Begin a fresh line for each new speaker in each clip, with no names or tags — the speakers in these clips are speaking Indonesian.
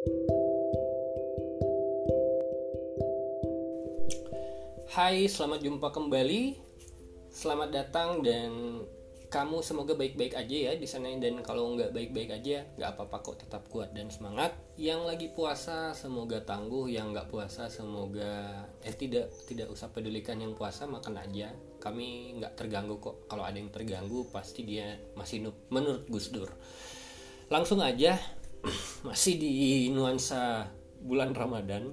Hai, selamat jumpa kembali. Selamat datang dan kamu semoga baik-baik aja ya di sana dan kalau nggak baik-baik aja nggak apa-apa kok tetap kuat dan semangat. Yang lagi puasa semoga tangguh, yang nggak puasa semoga eh tidak tidak usah pedulikan yang puasa makan aja. Kami nggak terganggu kok. Kalau ada yang terganggu pasti dia masih menurut Gus Dur. Langsung aja masih di nuansa bulan Ramadan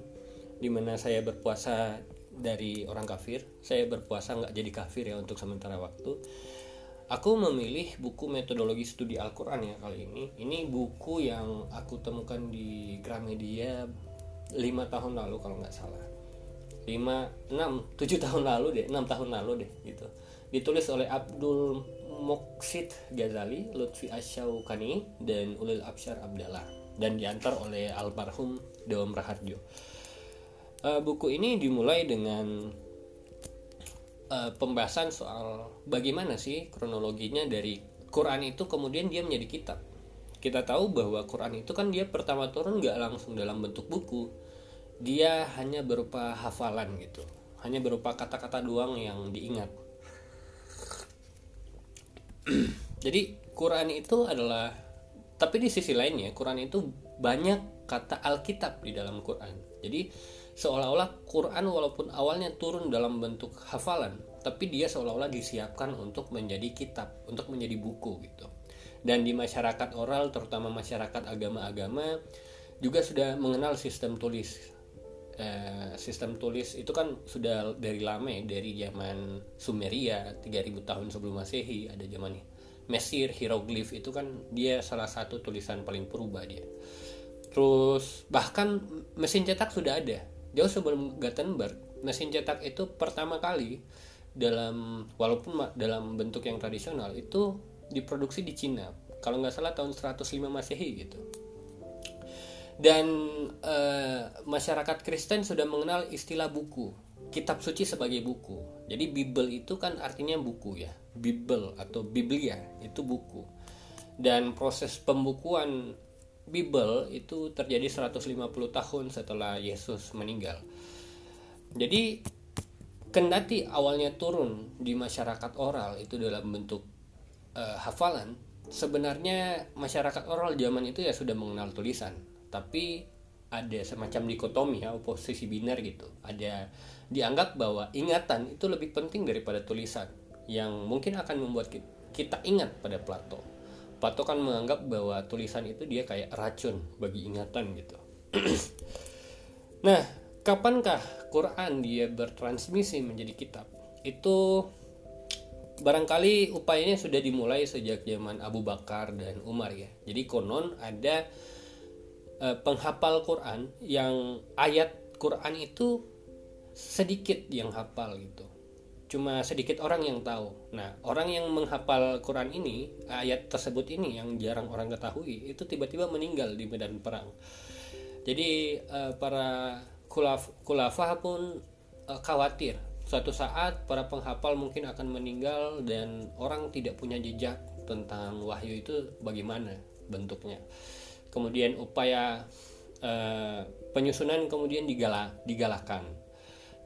di mana saya berpuasa dari orang kafir. Saya berpuasa nggak jadi kafir ya untuk sementara waktu. Aku memilih buku metodologi studi Al-Quran ya kali ini. Ini buku yang aku temukan di Gramedia lima tahun lalu kalau nggak salah lima enam tujuh tahun lalu deh enam tahun lalu deh gitu. Ditulis oleh Abdul Moksid Ghazali Lutfi Asyaukani dan Ulil Absyar Abdallah. Dan diantar oleh almarhum Dewam Raharjo uh, buku ini dimulai dengan uh, pembahasan soal bagaimana sih kronologinya dari Quran itu kemudian dia menjadi kitab. Kita tahu bahwa Quran itu kan dia pertama turun nggak langsung dalam bentuk buku, dia hanya berupa hafalan gitu, hanya berupa kata-kata doang yang diingat. Jadi Quran itu adalah, tapi di sisi lainnya Quran itu banyak kata Alkitab di dalam Quran. Jadi seolah-olah Quran walaupun awalnya turun dalam bentuk hafalan tapi dia seolah-olah disiapkan untuk menjadi kitab untuk menjadi buku gitu dan di masyarakat oral terutama masyarakat agama-agama juga sudah mengenal sistem tulis eh, sistem tulis itu kan sudah dari lama ya dari zaman Sumeria 3000 tahun sebelum Masehi ada zaman Mesir hieroglif itu kan dia salah satu tulisan paling purba dia. Terus bahkan mesin cetak sudah ada. Jauh sebelum Gutenberg mesin cetak itu pertama kali dalam walaupun dalam bentuk yang tradisional itu diproduksi di Cina. Kalau nggak salah tahun 105 masehi gitu dan e, masyarakat Kristen sudah mengenal istilah buku kitab suci sebagai buku. Jadi Bible itu kan artinya buku ya Bible atau Biblia itu buku. Dan proses pembukuan Bible itu terjadi 150 tahun setelah Yesus meninggal. Jadi kendati awalnya turun di masyarakat oral itu dalam bentuk uh, hafalan, sebenarnya masyarakat oral zaman itu ya sudah mengenal tulisan, tapi ada semacam dikotomi ya oposisi biner gitu ada dianggap bahwa ingatan itu lebih penting daripada tulisan yang mungkin akan membuat kita ingat pada Plato Pato kan menganggap bahwa tulisan itu dia kayak racun bagi ingatan gitu. nah, kapankah Quran dia bertransmisi menjadi kitab? Itu barangkali upayanya sudah dimulai sejak zaman Abu Bakar dan Umar ya. Jadi konon ada uh, penghafal Quran yang ayat Quran itu sedikit yang hafal gitu cuma sedikit orang yang tahu. Nah, orang yang menghafal Quran ini, ayat tersebut ini yang jarang orang ketahui, itu tiba-tiba meninggal di medan perang. Jadi uh, para kulaf kulafah pun uh, khawatir suatu saat para penghafal mungkin akan meninggal dan orang tidak punya jejak tentang wahyu itu bagaimana bentuknya. Kemudian upaya uh, penyusunan kemudian digala, digalakan.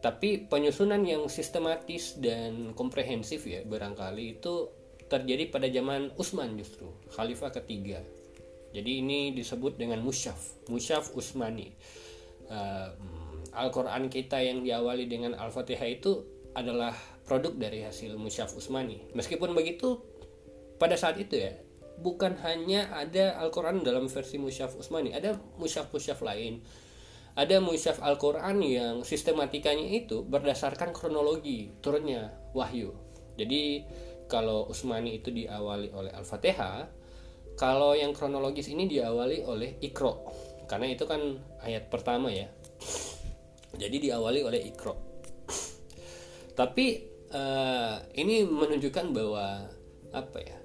Tapi penyusunan yang sistematis dan komprehensif ya barangkali itu terjadi pada zaman Utsman justru khalifah ketiga. Jadi ini disebut dengan musyaf musyaf Utsmani. Uh, Al-Quran kita yang diawali dengan Al-Fatihah itu adalah produk dari hasil musyaf Utsmani. Meskipun begitu pada saat itu ya bukan hanya ada Al-Quran dalam versi musyaf Utsmani ada musyaf-musyaf lain ada musyaf Al-Quran yang sistematikanya itu berdasarkan kronologi turunnya wahyu. Jadi kalau Usmani itu diawali oleh Al-Fatihah, kalau yang kronologis ini diawali oleh Iqra. Karena itu kan ayat pertama ya. Jadi diawali oleh Iqra. Tapi uh, ini menunjukkan bahwa apa ya?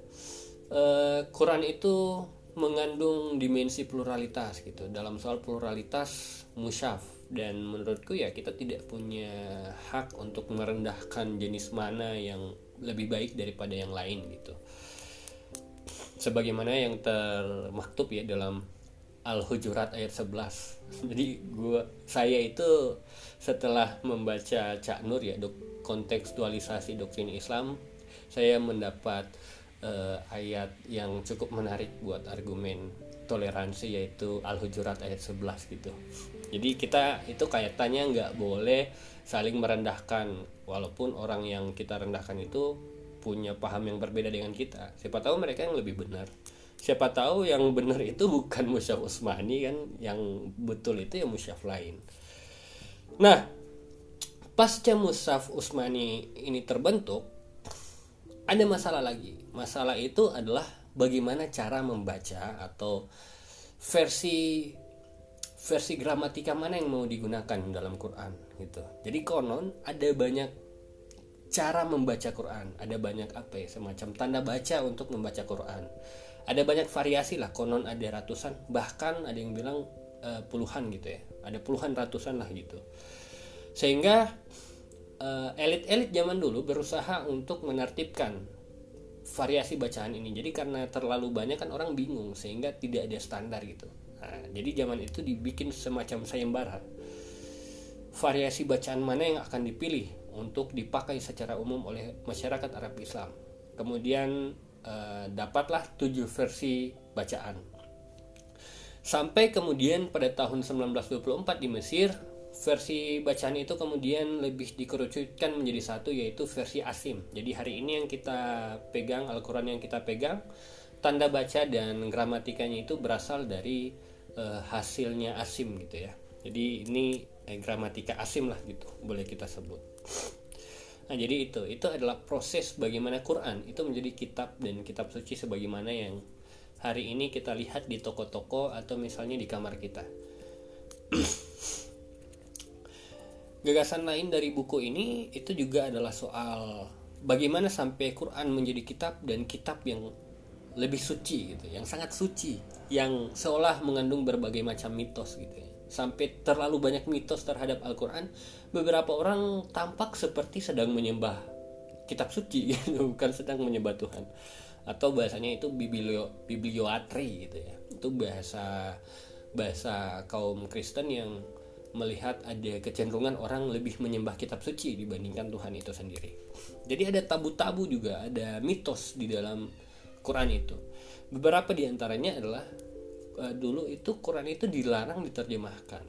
Uh, Quran itu mengandung dimensi pluralitas gitu. Dalam soal pluralitas musyaf. Dan menurutku ya kita tidak punya hak untuk merendahkan jenis mana yang lebih baik daripada yang lain gitu. Sebagaimana yang termaktub ya dalam Al-Hujurat ayat 11 jadi gua saya itu setelah membaca Cak Nur ya dok, kontekstualisasi doktrin Islam saya mendapat uh, ayat yang cukup menarik buat argumen toleransi yaitu Al-Hujurat ayat 11 gitu. Jadi kita itu kaitannya nggak boleh saling merendahkan walaupun orang yang kita rendahkan itu punya paham yang berbeda dengan kita. Siapa tahu mereka yang lebih benar. Siapa tahu yang benar itu bukan musyaf Usmani kan yang betul itu ya musyaf lain. Nah pasca musyaf Usmani ini terbentuk ada masalah lagi. Masalah itu adalah bagaimana cara membaca atau versi versi gramatika mana yang mau digunakan dalam Quran gitu. Jadi konon ada banyak cara membaca Quran. Ada banyak apa ya semacam tanda baca untuk membaca Quran. Ada banyak variasi lah. Konon ada ratusan bahkan ada yang bilang uh, puluhan gitu ya. Ada puluhan ratusan lah gitu. Sehingga uh, elit-elit zaman dulu berusaha untuk menertibkan variasi bacaan ini. Jadi karena terlalu banyak kan orang bingung sehingga tidak ada standar gitu. Nah, jadi zaman itu dibikin semacam sayembara. Variasi bacaan mana yang akan dipilih untuk dipakai secara umum oleh masyarakat Arab Islam. Kemudian Eh, dapatlah tujuh versi bacaan. Sampai kemudian pada tahun 1924 di Mesir, versi bacaan itu kemudian lebih dikerucutkan menjadi satu yaitu versi asim. Jadi hari ini yang kita pegang Al-Qur'an yang kita pegang tanda baca dan gramatikanya itu berasal dari uh, hasilnya asim gitu ya. Jadi ini eh, gramatika asim lah gitu, boleh kita sebut. Nah, jadi itu itu adalah proses bagaimana Quran itu menjadi kitab dan kitab suci sebagaimana yang hari ini kita lihat di toko-toko atau misalnya di kamar kita. Gagasan lain dari buku ini itu juga adalah soal bagaimana sampai Quran menjadi kitab dan kitab yang lebih suci gitu, yang sangat suci, yang seolah mengandung berbagai macam mitos gitu ya. Sampai terlalu banyak mitos terhadap Al-Quran beberapa orang tampak seperti sedang menyembah kitab suci gitu, bukan sedang menyembah Tuhan. Atau bahasanya itu biblio biblioatri gitu ya. Itu bahasa bahasa kaum Kristen yang melihat ada kecenderungan orang lebih menyembah kitab suci dibandingkan Tuhan itu sendiri jadi ada tabu-tabu juga ada mitos di dalam Quran itu beberapa di antaranya adalah uh, dulu itu Quran itu dilarang diterjemahkan.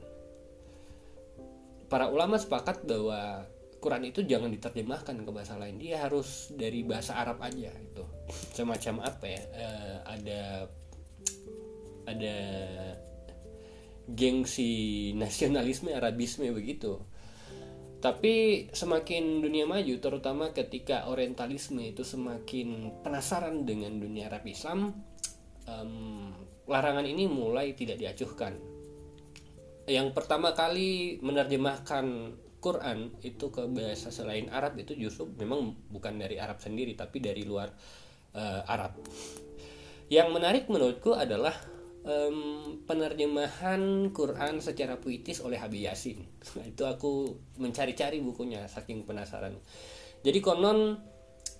Para ulama sepakat bahwa Quran itu jangan diterjemahkan ke bahasa lain, dia harus dari bahasa Arab aja itu. Semacam apa ya? Uh, ada ada gengsi nasionalisme Arabisme begitu. Tapi semakin dunia maju, terutama ketika Orientalisme itu semakin penasaran dengan dunia Arab Islam, um, larangan ini mulai tidak diacuhkan. Yang pertama kali menerjemahkan Quran itu ke bahasa selain Arab itu justru memang bukan dari Arab sendiri tapi dari luar uh, Arab. Yang menarik menurutku adalah um, penerjemahan Quran secara puitis oleh Habib Yasin. itu aku mencari-cari bukunya saking penasaran. Jadi konon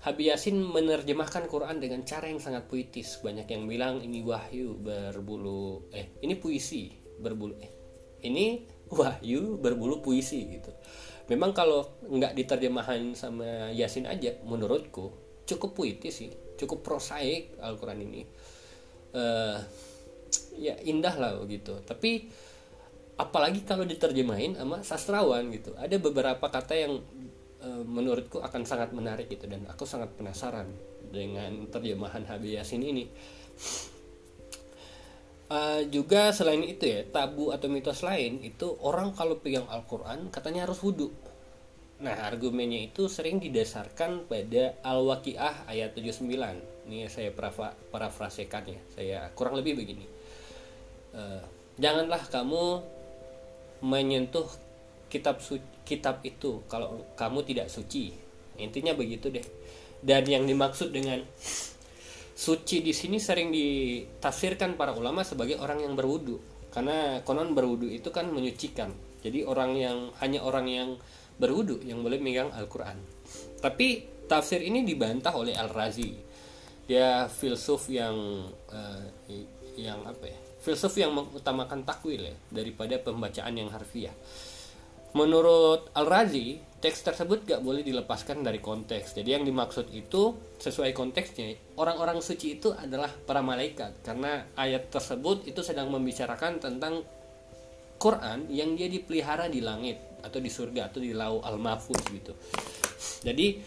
Habib Yasin menerjemahkan Quran dengan cara yang sangat puitis. Banyak yang bilang ini wahyu berbulu eh ini puisi berbulu eh ini wahyu berbulu puisi gitu. Memang kalau nggak diterjemahan sama Yasin aja menurutku cukup puitis sih, cukup prosaik Al-Qur'an ini. Uh, ya indah lah gitu. Tapi apalagi kalau diterjemahin sama sastrawan gitu. Ada beberapa kata yang Eh, menurutku akan sangat menarik gitu dan aku sangat penasaran dengan terjemahan Habib Yasin ini. Uh, juga selain itu ya tabu atau mitos lain itu orang kalau pegang Al-Quran katanya harus wudhu nah argumennya itu sering didasarkan pada Al-Waqiah ayat 79 ini saya parafrasekan ya saya kurang lebih begini uh, janganlah kamu menyentuh kitab kitab itu kalau kamu tidak suci. Intinya begitu deh. Dan yang dimaksud dengan suci di sini sering ditafsirkan para ulama sebagai orang yang berwudu. Karena konon berwudu itu kan menyucikan. Jadi orang yang hanya orang yang berwudu yang boleh megang Al-Quran. Tapi tafsir ini dibantah oleh Al-Razi. Dia filsuf yang uh, yang apa ya filsuf yang mengutamakan takwil ya daripada pembacaan yang harfiah. Menurut Al-Razi teks tersebut gak boleh dilepaskan dari konteks. Jadi yang dimaksud itu sesuai konteksnya orang-orang suci itu adalah para malaikat. Karena ayat tersebut itu sedang membicarakan tentang Quran yang dia dipelihara di langit atau di surga atau di lau al-mahfuz gitu. Jadi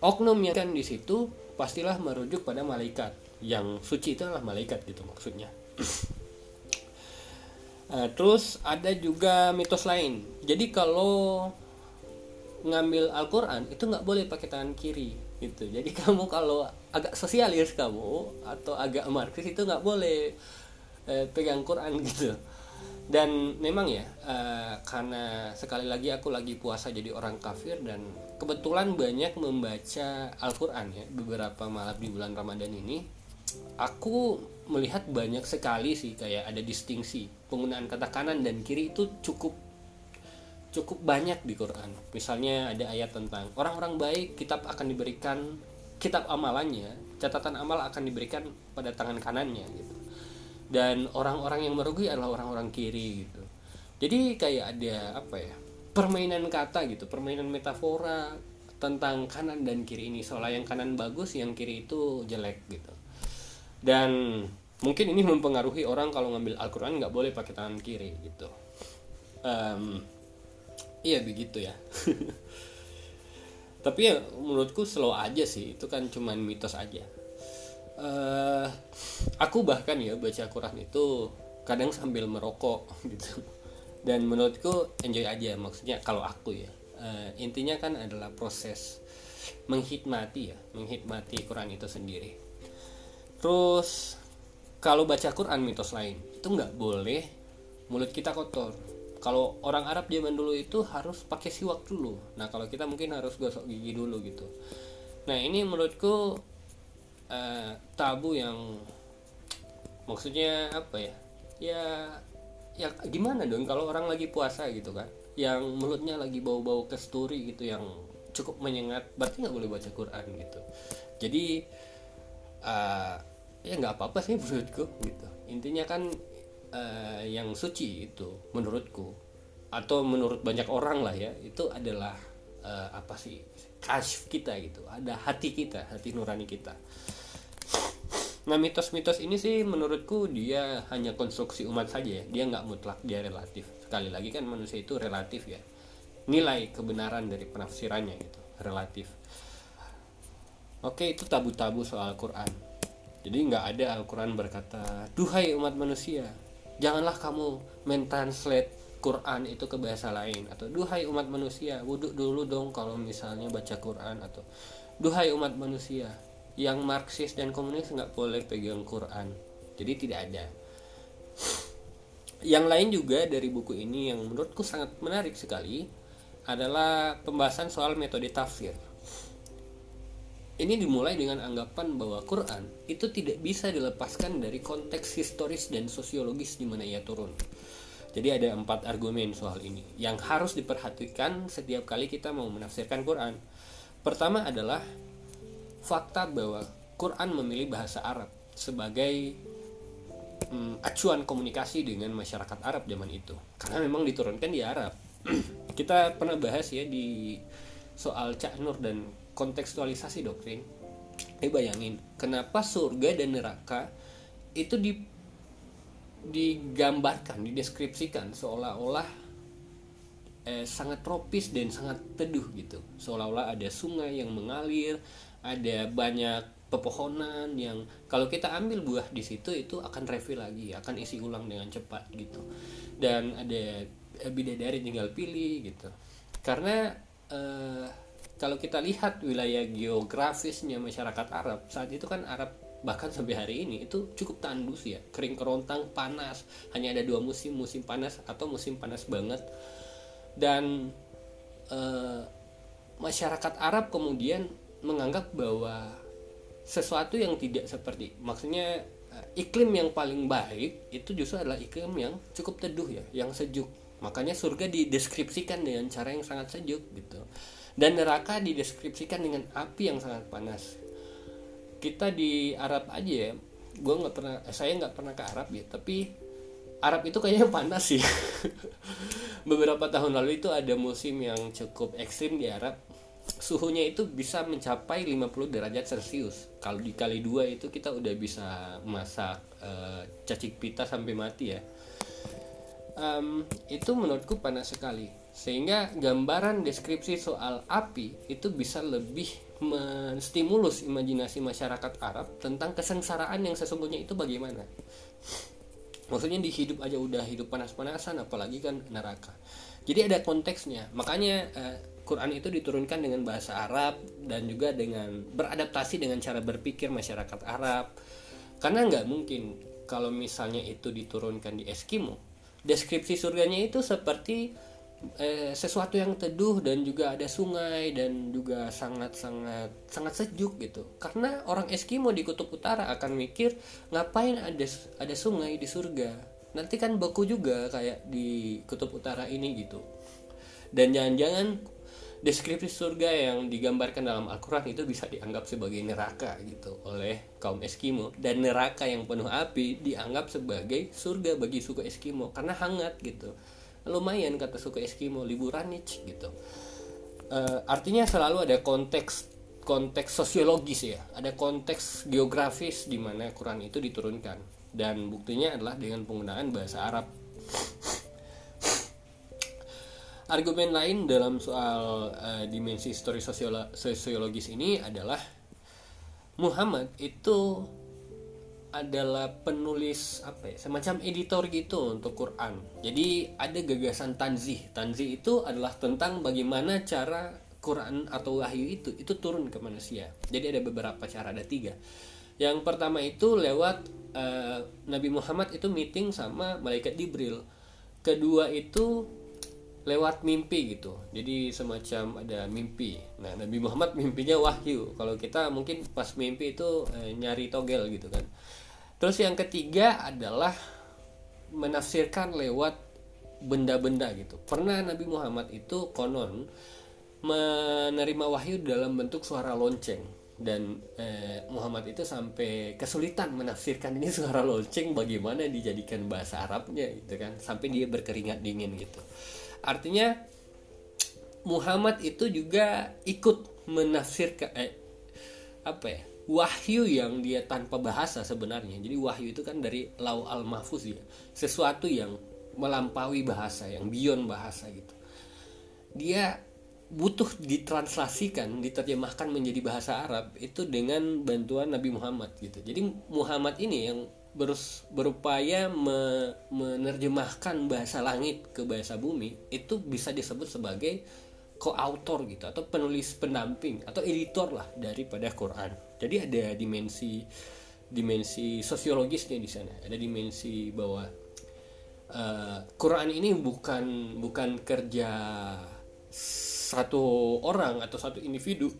oknum yang kan di situ pastilah merujuk pada malaikat. Yang suci itu adalah malaikat gitu maksudnya Nah, terus ada juga mitos lain. Jadi kalau ngambil Al-Quran itu nggak boleh pakai tangan kiri gitu. Jadi kamu kalau agak sosialis kamu atau agak marxis itu nggak boleh eh, pegang Quran gitu. Dan memang ya eh, karena sekali lagi aku lagi puasa jadi orang kafir dan kebetulan banyak membaca Al-Quran ya beberapa malam di bulan Ramadan ini. Aku melihat banyak sekali sih kayak ada distingsi penggunaan kata kanan dan kiri itu cukup cukup banyak di Quran. Misalnya ada ayat tentang orang-orang baik kitab akan diberikan kitab amalannya, catatan amal akan diberikan pada tangan kanannya gitu. Dan orang-orang yang merugi adalah orang-orang kiri gitu. Jadi kayak ada apa ya? permainan kata gitu, permainan metafora tentang kanan dan kiri ini seolah yang kanan bagus, yang kiri itu jelek gitu. Dan mungkin ini mempengaruhi orang kalau ngambil Al-Quran nggak boleh pakai tangan kiri gitu. Um, iya begitu ya. Tapi ya menurutku slow aja sih itu kan cuman mitos aja. Uh, aku bahkan ya baca Quran itu kadang sambil merokok gitu. Dan menurutku enjoy aja maksudnya kalau aku ya. Uh, intinya kan adalah proses menghikmati ya menghikmati Quran itu sendiri terus kalau baca Quran mitos lain itu nggak boleh mulut kita kotor. Kalau orang Arab zaman dulu itu harus pakai siwak dulu. Nah kalau kita mungkin harus gosok gigi dulu gitu. Nah ini menurutku uh, tabu yang maksudnya apa ya? Ya ya gimana dong kalau orang lagi puasa gitu kan? Yang mulutnya lagi bau-bau kesturi gitu yang cukup menyengat berarti nggak boleh baca Quran gitu. Jadi uh, ya nggak apa-apa sih menurutku gitu. Intinya kan uh, yang suci itu menurutku atau menurut banyak orang lah ya itu adalah uh, apa sih kasih kita gitu. Ada hati kita hati nurani kita. Nah mitos-mitos ini sih menurutku dia hanya konstruksi umat saja ya. Dia nggak mutlak dia relatif. Sekali lagi kan manusia itu relatif ya. Nilai kebenaran dari penafsirannya gitu relatif. Oke itu tabu-tabu soal Quran jadi nggak ada Al-Quran berkata, Duhai umat manusia, janganlah kamu mentranslate Quran itu ke bahasa lain. Atau duhai umat manusia wudhu dulu dong kalau misalnya baca Quran. Atau duhai umat manusia yang Marxis dan komunis nggak boleh pegang Quran. Jadi tidak ada. Yang lain juga dari buku ini yang menurutku sangat menarik sekali adalah pembahasan soal metode tafsir ini dimulai dengan anggapan bahwa Quran itu tidak bisa dilepaskan dari konteks historis dan sosiologis di mana ia turun. Jadi ada empat argumen soal ini yang harus diperhatikan setiap kali kita mau menafsirkan Quran. Pertama adalah fakta bahwa Quran memilih bahasa Arab sebagai hmm, acuan komunikasi dengan masyarakat Arab zaman itu. Karena memang diturunkan di Arab. kita pernah bahas ya di soal Cak Nur dan kontekstualisasi doktrin. Eh bayangin kenapa surga dan neraka itu di digambarkan dideskripsikan seolah-olah eh, sangat tropis dan sangat teduh gitu. Seolah-olah ada sungai yang mengalir ada banyak pepohonan yang kalau kita ambil buah di situ itu akan refill lagi akan isi ulang dengan cepat gitu. Dan ada bidadari tinggal pilih gitu. Karena eh, kalau kita lihat wilayah geografisnya masyarakat Arab saat itu kan Arab bahkan sampai hari ini itu cukup tandus ya. Kering kerontang panas. Hanya ada dua musim musim panas atau musim panas banget. Dan e, masyarakat Arab kemudian menganggap bahwa sesuatu yang tidak seperti maksudnya eh, iklim yang paling baik itu justru adalah iklim yang cukup teduh ya yang sejuk. Makanya surga dideskripsikan dengan cara yang sangat sejuk gitu dan neraka dideskripsikan dengan api yang sangat panas. Kita di Arab aja ya gue nggak pernah eh, saya nggak pernah ke Arab ya tapi Arab itu kayaknya panas sih. Beberapa tahun lalu itu ada musim yang cukup ekstrim di Arab. Suhunya itu bisa mencapai 50 derajat celcius. Kalau dikali dua itu kita udah bisa masak uh, cacing pita sampai mati ya um, itu menurutku panas sekali. Sehingga gambaran deskripsi soal api itu bisa lebih menstimulus imajinasi masyarakat Arab tentang kesengsaraan yang sesungguhnya itu bagaimana. Maksudnya di hidup aja udah hidup panas-panasan apalagi kan neraka. Jadi ada konteksnya. Makanya uh, Quran itu diturunkan dengan bahasa Arab dan juga dengan beradaptasi dengan cara berpikir masyarakat Arab. Karena nggak mungkin kalau misalnya itu diturunkan di Eskimo deskripsi surganya itu seperti eh, sesuatu yang teduh dan juga ada sungai dan juga sangat sangat sangat sejuk gitu. Karena orang Eskimo di kutub utara akan mikir ngapain ada ada sungai di surga? Nanti kan beku juga kayak di kutub utara ini gitu. Dan jangan-jangan deskripsi surga yang digambarkan dalam Al-Quran itu bisa dianggap sebagai neraka gitu oleh kaum Eskimo. Dan neraka yang penuh api dianggap sebagai surga bagi suku Eskimo karena hangat gitu. Lumayan kata suku Eskimo liburan nih gitu. Uh, artinya selalu ada konteks konteks sosiologis ya. Ada konteks geografis di mana Quran itu diturunkan. Dan buktinya adalah dengan penggunaan bahasa Arab argumen lain dalam soal uh, dimensi histori sosiologis ini adalah Muhammad itu adalah penulis apa ya semacam editor gitu untuk Quran. Jadi ada gagasan tanzih. Tanzih itu adalah tentang bagaimana cara Quran atau wahyu itu itu turun ke manusia. Jadi ada beberapa cara, ada tiga. Yang pertama itu lewat uh, Nabi Muhammad itu meeting sama malaikat Jibril. Kedua itu lewat mimpi gitu. Jadi semacam ada mimpi. Nah Nabi Muhammad mimpinya wahyu. Kalau kita mungkin pas mimpi itu eh, nyari togel gitu kan. Terus yang ketiga adalah menafsirkan lewat benda-benda gitu. Pernah Nabi Muhammad itu konon menerima wahyu dalam bentuk suara lonceng. Dan eh, Muhammad itu sampai kesulitan menafsirkan ini suara lonceng bagaimana dijadikan bahasa Arabnya gitu kan. Sampai dia berkeringat dingin gitu artinya Muhammad itu juga ikut menafsirkan eh, apa ya wahyu yang dia tanpa bahasa sebenarnya. Jadi wahyu itu kan dari lau al mahfuz ya. Sesuatu yang melampaui bahasa yang beyond bahasa gitu. Dia butuh ditranslasikan diterjemahkan menjadi bahasa Arab itu dengan bantuan Nabi Muhammad gitu. Jadi Muhammad ini yang berus, berupaya me, menerjemahkan bahasa langit ke bahasa bumi itu bisa disebut sebagai co-author gitu atau penulis pendamping atau editor lah daripada Quran. Jadi ada dimensi dimensi sosiologisnya di sana. Ada dimensi bahwa uh, Quran ini bukan bukan kerja satu orang atau satu individu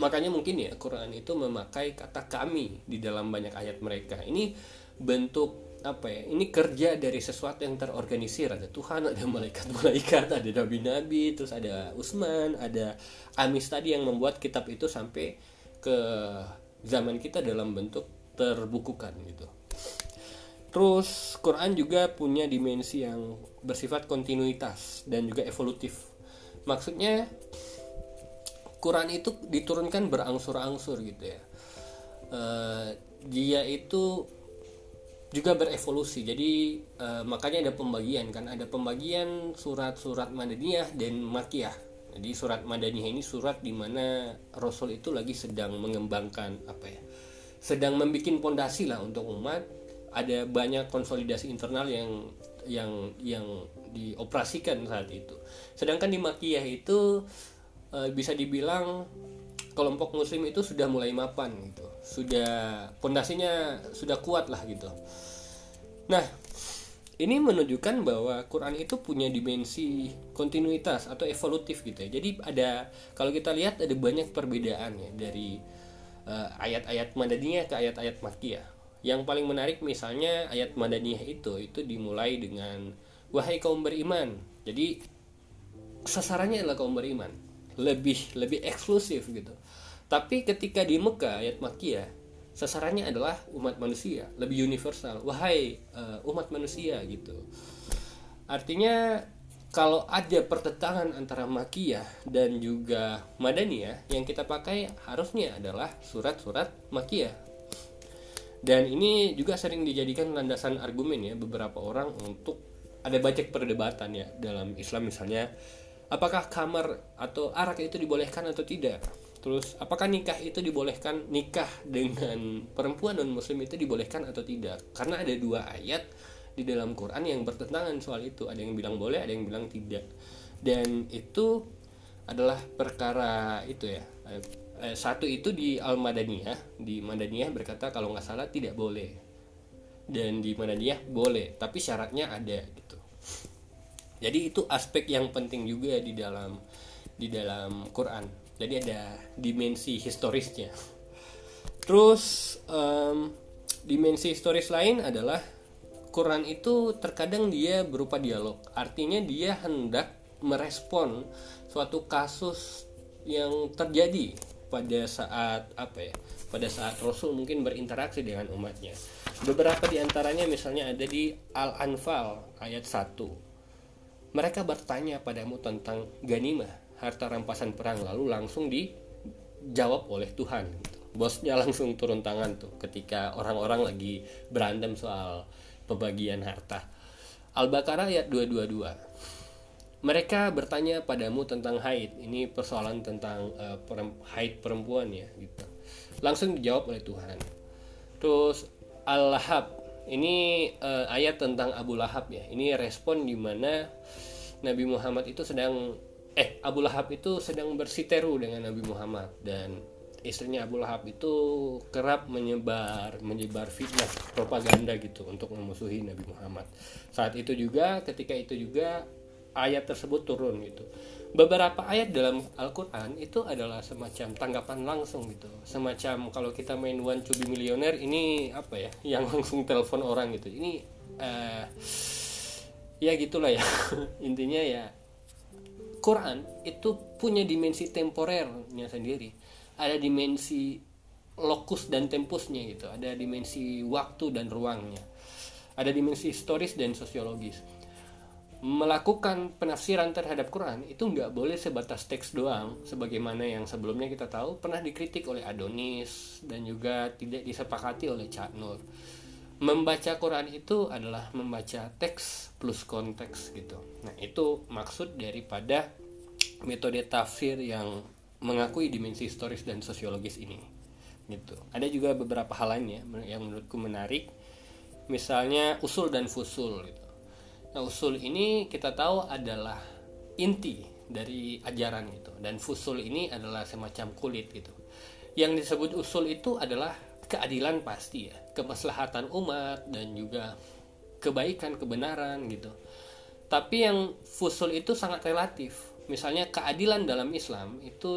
makanya mungkin ya Quran itu memakai kata kami di dalam banyak ayat mereka. Ini bentuk apa ya ini kerja dari sesuatu yang terorganisir. Ada Tuhan ada malaikat-malaikat ada nabi-nabi terus ada Usman ada Amis tadi yang membuat kitab itu sampai ke zaman kita dalam bentuk terbukukan gitu. Terus Quran juga punya dimensi yang bersifat kontinuitas dan juga evolutif. Maksudnya Quran itu diturunkan berangsur-angsur gitu ya. Uh, dia itu juga berevolusi. Jadi uh, makanya ada pembagian kan. Ada pembagian surat-surat Madaniyah dan Makiyah jadi surat Madaniyah ini surat di mana Rasul itu lagi sedang mengembangkan apa ya sedang membuat pondasi lah untuk umat. Ada banyak konsolidasi internal yang yang yang dioperasikan saat itu. Sedangkan di Makiyah itu uh, bisa dibilang kelompok muslim itu sudah mulai mapan gitu. Sudah pondasinya sudah kuat lah gitu. Nah ini menunjukkan bahwa Quran itu punya dimensi kontinuitas atau evolutif gitu ya. Jadi ada kalau kita lihat ada banyak perbedaan ya dari uh, ayat-ayat Madaniyah ke ayat-ayat Makkiyah. Yang paling menarik misalnya ayat Madaniyah itu itu dimulai dengan wahai kaum beriman. Jadi sasarannya adalah kaum beriman lebih lebih eksklusif gitu. Tapi ketika di Mekah ayat Makiyah sasarannya adalah umat manusia lebih universal. Wahai uh, umat manusia gitu. Artinya kalau ada pertentangan antara makiyah dan juga madaniyah yang kita pakai harusnya adalah surat-surat makiyah. Dan ini juga sering dijadikan landasan argumen ya beberapa orang untuk ada banyak perdebatan ya dalam Islam misalnya apakah kamar atau arak itu dibolehkan atau tidak Terus apakah nikah itu dibolehkan nikah dengan perempuan non muslim itu dibolehkan atau tidak? Karena ada dua ayat di dalam Quran yang bertentangan soal itu. Ada yang bilang boleh, ada yang bilang tidak. Dan itu adalah perkara itu ya. Eh, satu itu di Al-Madaniyah, di Madaniyah berkata kalau nggak salah tidak boleh. Dan di Madaniyah boleh, tapi syaratnya ada. Jadi itu aspek yang penting juga di dalam di dalam Quran. Jadi ada dimensi historisnya. Terus um, dimensi historis lain adalah Quran itu terkadang dia berupa dialog. Artinya dia hendak merespon suatu kasus yang terjadi pada saat apa ya pada saat Rasul mungkin berinteraksi dengan umatnya. Beberapa di antaranya misalnya ada di Al-Anfal ayat 1 mereka bertanya padamu tentang ganimah harta rampasan perang lalu langsung dijawab oleh Tuhan gitu. bosnya langsung turun tangan tuh ketika orang-orang lagi berantem soal pembagian harta. Al-Baqarah ayat 222 mereka bertanya padamu tentang haid. Ini persoalan tentang uh, haid perempuan ya gitu. Langsung dijawab oleh Tuhan. Terus Al-Lahab ini uh, ayat tentang Abu Lahab ya ini respon di mana Nabi Muhammad itu sedang eh Abu Lahab itu sedang bersiteru dengan Nabi Muhammad dan istrinya Abu Lahab itu kerap menyebar menyebar fitnah propaganda gitu untuk memusuhi Nabi Muhammad. Saat itu juga ketika itu juga ayat tersebut turun gitu. Beberapa ayat dalam Al-Qur'an itu adalah semacam tanggapan langsung gitu. Semacam kalau kita main One to be Millionaire ini apa ya? Yang langsung telepon orang gitu. Ini uh, ya gitulah ya. Intinya ya Quran itu punya dimensi temporernya sendiri ada dimensi lokus dan tempusnya gitu ada dimensi waktu dan ruangnya ada dimensi historis dan sosiologis melakukan penafsiran terhadap Quran itu nggak boleh sebatas teks doang sebagaimana yang sebelumnya kita tahu pernah dikritik oleh Adonis dan juga tidak disepakati oleh Cak Nur membaca Quran itu adalah membaca teks plus konteks gitu. Nah, itu maksud daripada metode tafsir yang mengakui dimensi historis dan sosiologis ini. Gitu. Ada juga beberapa hal lainnya yang menurutku menarik. Misalnya usul dan fusul gitu. Nah, usul ini kita tahu adalah inti dari ajaran gitu dan fusul ini adalah semacam kulit gitu. Yang disebut usul itu adalah keadilan pasti ya. Kemaslahatan umat dan juga kebaikan kebenaran gitu. Tapi yang fusul itu sangat relatif. Misalnya keadilan dalam Islam itu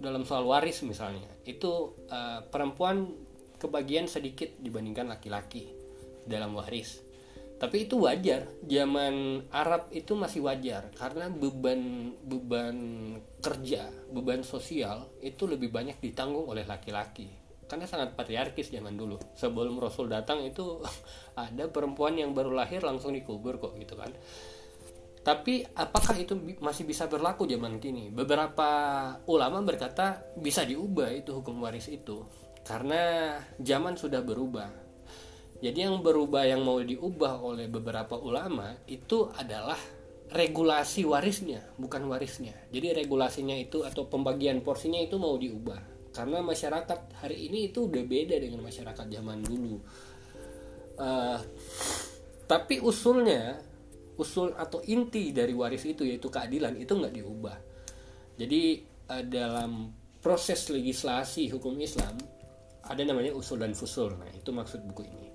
dalam soal waris misalnya itu uh, perempuan kebagian sedikit dibandingkan laki-laki dalam waris tapi itu wajar. Zaman Arab itu masih wajar karena beban beban kerja beban sosial itu lebih banyak ditanggung oleh laki-laki. Karena sangat patriarkis zaman dulu. Sebelum Rasul datang itu ada perempuan yang baru lahir langsung dikubur kok gitu kan. Tapi apakah itu masih bisa berlaku zaman kini? Beberapa ulama berkata bisa diubah itu hukum waris itu. Karena zaman sudah berubah jadi yang berubah yang mau diubah oleh beberapa ulama itu adalah regulasi warisnya bukan warisnya. Jadi regulasinya itu atau pembagian porsinya itu mau diubah. Karena masyarakat hari ini itu udah beda dengan masyarakat zaman dulu. Uh, tapi usulnya usul atau inti dari waris itu yaitu keadilan itu nggak diubah. Jadi uh, dalam proses legislasi hukum Islam ada namanya usul dan fusul. Nah itu maksud buku ini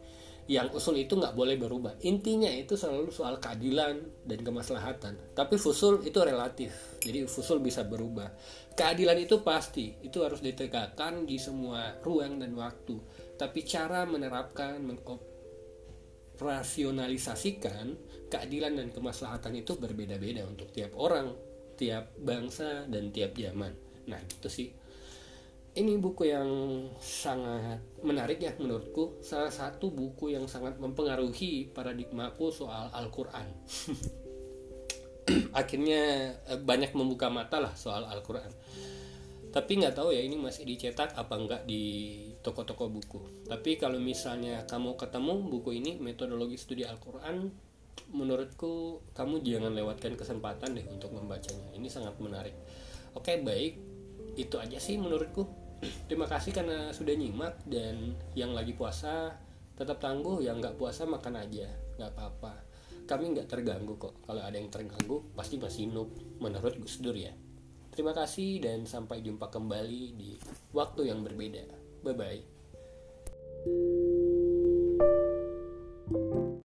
yang usul itu nggak boleh berubah. Intinya itu selalu soal keadilan dan kemaslahatan. Tapi fusul itu relatif jadi fusul bisa berubah. Keadilan itu pasti itu harus ditegakkan di semua ruang dan waktu. Tapi cara menerapkan mengoperasionalisasikan keadilan dan kemaslahatan itu berbeda-beda untuk tiap orang tiap bangsa dan tiap zaman. Nah itu sih ini buku yang sangat menarik ya menurutku. Salah satu buku yang sangat mempengaruhi paradigmaku soal Al-Quran. Akhirnya eh, banyak membuka mata lah soal Al-Quran. Tapi nggak tahu ya ini masih dicetak apa enggak di toko-toko buku. Tapi kalau misalnya kamu ketemu buku ini metodologi studi Al-Quran menurutku kamu jangan lewatkan kesempatan deh untuk membacanya. Ini sangat menarik. Oke baik. Itu aja sih menurutku terima kasih karena sudah nyimak dan yang lagi puasa tetap tangguh yang nggak puasa makan aja nggak apa-apa. Kami nggak terganggu kok. Kalau ada yang terganggu pasti masih noob menurut Gus Dur ya. Terima kasih dan sampai jumpa kembali di waktu yang berbeda. Bye bye thank you